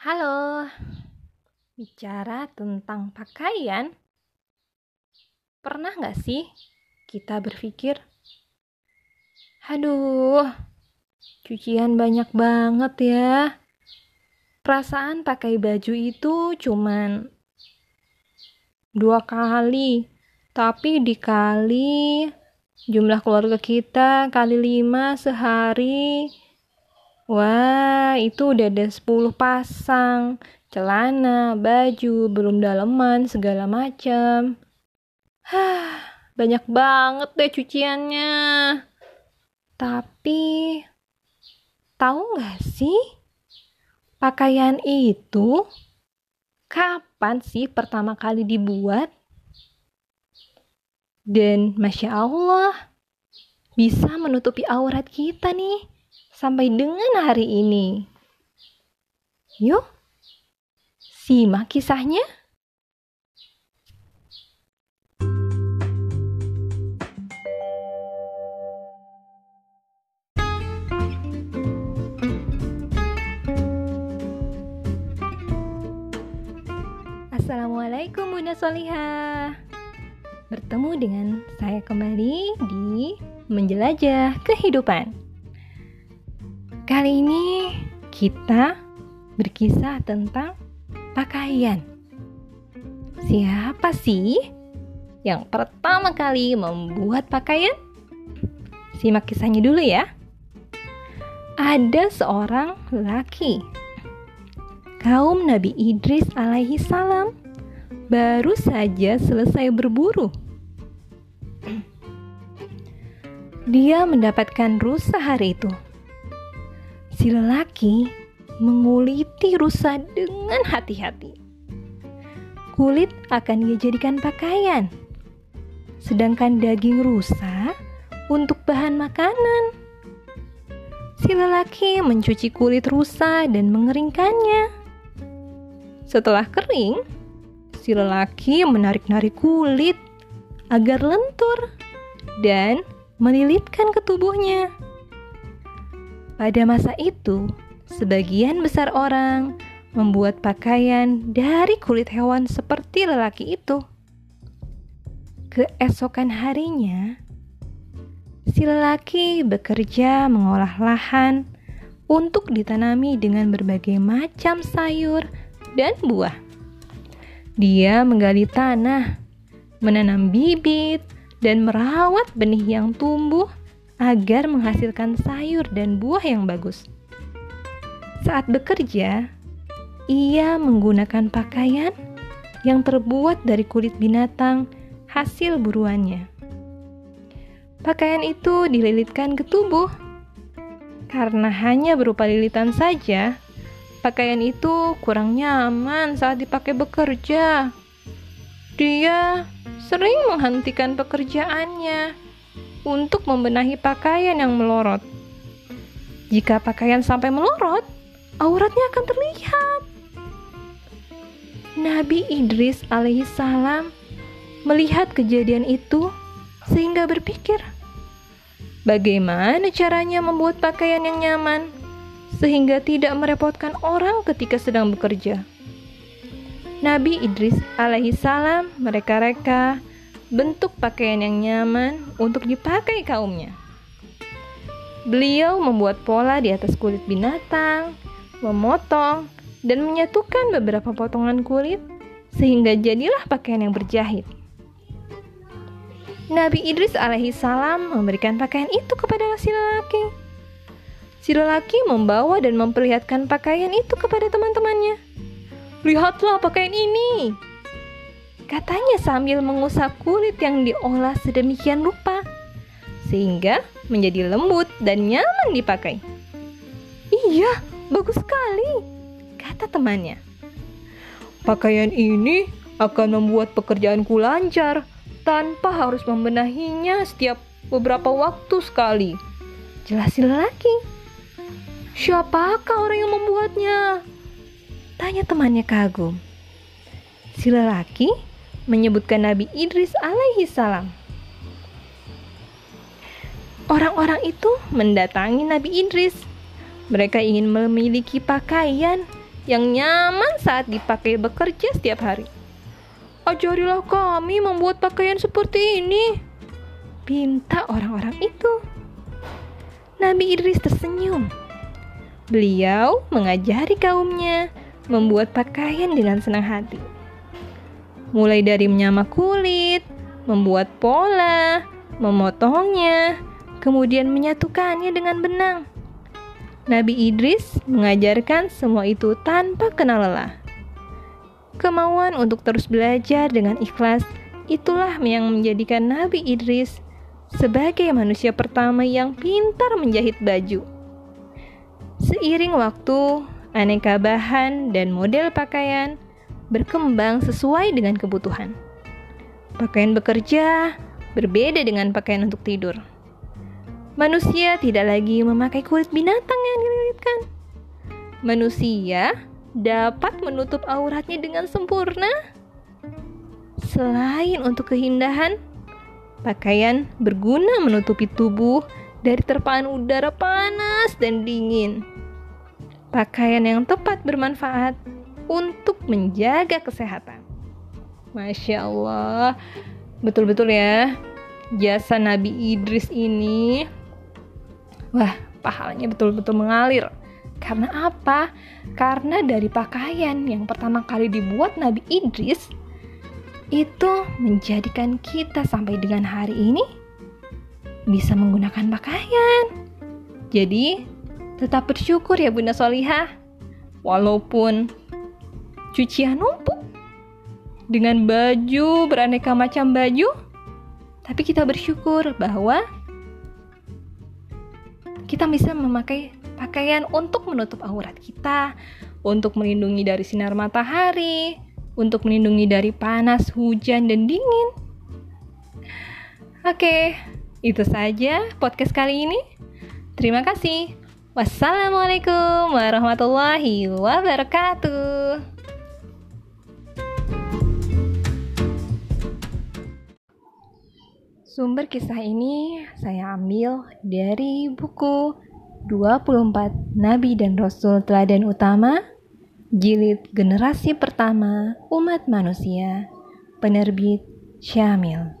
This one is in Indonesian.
Halo, bicara tentang pakaian, pernah nggak sih kita berpikir, aduh, cucian banyak banget ya. Perasaan pakai baju itu cuman dua kali, tapi dikali jumlah keluarga kita kali lima sehari Wah, itu udah ada 10 pasang. Celana, baju, belum daleman, segala macam. Hah, banyak banget deh cuciannya. Tapi, tahu nggak sih? Pakaian itu kapan sih pertama kali dibuat? Dan Masya Allah, bisa menutupi aurat kita nih sampai dengan hari ini. Yuk, simak kisahnya. Assalamualaikum Bunda Solihah Bertemu dengan saya kembali di Menjelajah Kehidupan Kali ini kita berkisah tentang pakaian. Siapa sih yang pertama kali membuat pakaian? Simak kisahnya dulu ya. Ada seorang laki, kaum Nabi Idris alaihi salam, baru saja selesai berburu. Dia mendapatkan rusa hari itu si lelaki menguliti rusa dengan hati-hati. Kulit akan dia jadikan pakaian, sedangkan daging rusa untuk bahan makanan. Si lelaki mencuci kulit rusa dan mengeringkannya. Setelah kering, si lelaki menarik-narik kulit agar lentur dan melilitkan ke tubuhnya. Pada masa itu, sebagian besar orang membuat pakaian dari kulit hewan seperti lelaki itu. Keesokan harinya, si lelaki bekerja mengolah lahan untuk ditanami dengan berbagai macam sayur dan buah. Dia menggali tanah, menanam bibit, dan merawat benih yang tumbuh agar menghasilkan sayur dan buah yang bagus. Saat bekerja, ia menggunakan pakaian yang terbuat dari kulit binatang hasil buruannya. Pakaian itu dililitkan ke tubuh. Karena hanya berupa lilitan saja, pakaian itu kurang nyaman saat dipakai bekerja. Dia sering menghentikan pekerjaannya untuk membenahi pakaian yang melorot. Jika pakaian sampai melorot, auratnya akan terlihat. Nabi Idris alaihissalam melihat kejadian itu sehingga berpikir, bagaimana caranya membuat pakaian yang nyaman sehingga tidak merepotkan orang ketika sedang bekerja. Nabi Idris alaihissalam mereka-reka bentuk pakaian yang nyaman untuk dipakai kaumnya. Beliau membuat pola di atas kulit binatang, memotong, dan menyatukan beberapa potongan kulit sehingga jadilah pakaian yang berjahit. Nabi Idris alaihi salam memberikan pakaian itu kepada si lelaki. Si lelaki membawa dan memperlihatkan pakaian itu kepada teman-temannya. Lihatlah pakaian ini, Katanya sambil mengusap kulit yang diolah sedemikian rupa sehingga menjadi lembut dan nyaman dipakai. Iya, bagus sekali, kata temannya. Pakaian ini akan membuat pekerjaanku lancar tanpa harus membenahinya setiap beberapa waktu sekali. Jelasin lagi. Siapakah orang yang membuatnya? Tanya temannya kagum. Si lelaki menyebutkan Nabi Idris alaihi salam. Orang-orang itu mendatangi Nabi Idris. Mereka ingin memiliki pakaian yang nyaman saat dipakai bekerja setiap hari. Ajarilah kami membuat pakaian seperti ini, pinta orang-orang itu. Nabi Idris tersenyum. Beliau mengajari kaumnya membuat pakaian dengan senang hati. Mulai dari menyamak kulit, membuat pola, memotongnya, kemudian menyatukannya dengan benang. Nabi Idris mengajarkan semua itu tanpa kenal lelah. Kemauan untuk terus belajar dengan ikhlas itulah yang menjadikan Nabi Idris sebagai manusia pertama yang pintar menjahit baju. Seiring waktu, aneka bahan dan model pakaian berkembang sesuai dengan kebutuhan. Pakaian bekerja berbeda dengan pakaian untuk tidur. Manusia tidak lagi memakai kulit binatang yang dililitkan. Manusia dapat menutup auratnya dengan sempurna. Selain untuk keindahan, pakaian berguna menutupi tubuh dari terpaan udara panas dan dingin. Pakaian yang tepat bermanfaat untuk menjaga kesehatan. Masya Allah, betul-betul ya, jasa Nabi Idris ini Wah, pahalanya betul-betul mengalir. Karena apa? Karena dari pakaian yang pertama kali dibuat Nabi Idris itu menjadikan kita sampai dengan hari ini bisa menggunakan pakaian. Jadi, tetap bersyukur ya Bunda Solihah. Walaupun cucian numpuk dengan baju beraneka macam baju, tapi kita bersyukur bahwa kita bisa memakai pakaian untuk menutup aurat kita, untuk melindungi dari sinar matahari, untuk melindungi dari panas, hujan, dan dingin. Oke, itu saja podcast kali ini. Terima kasih. Wassalamualaikum warahmatullahi wabarakatuh. Sumber kisah ini saya ambil dari buku 24 Nabi dan Rasul Teladan Utama Jilid Generasi Pertama Umat Manusia Penerbit Syamil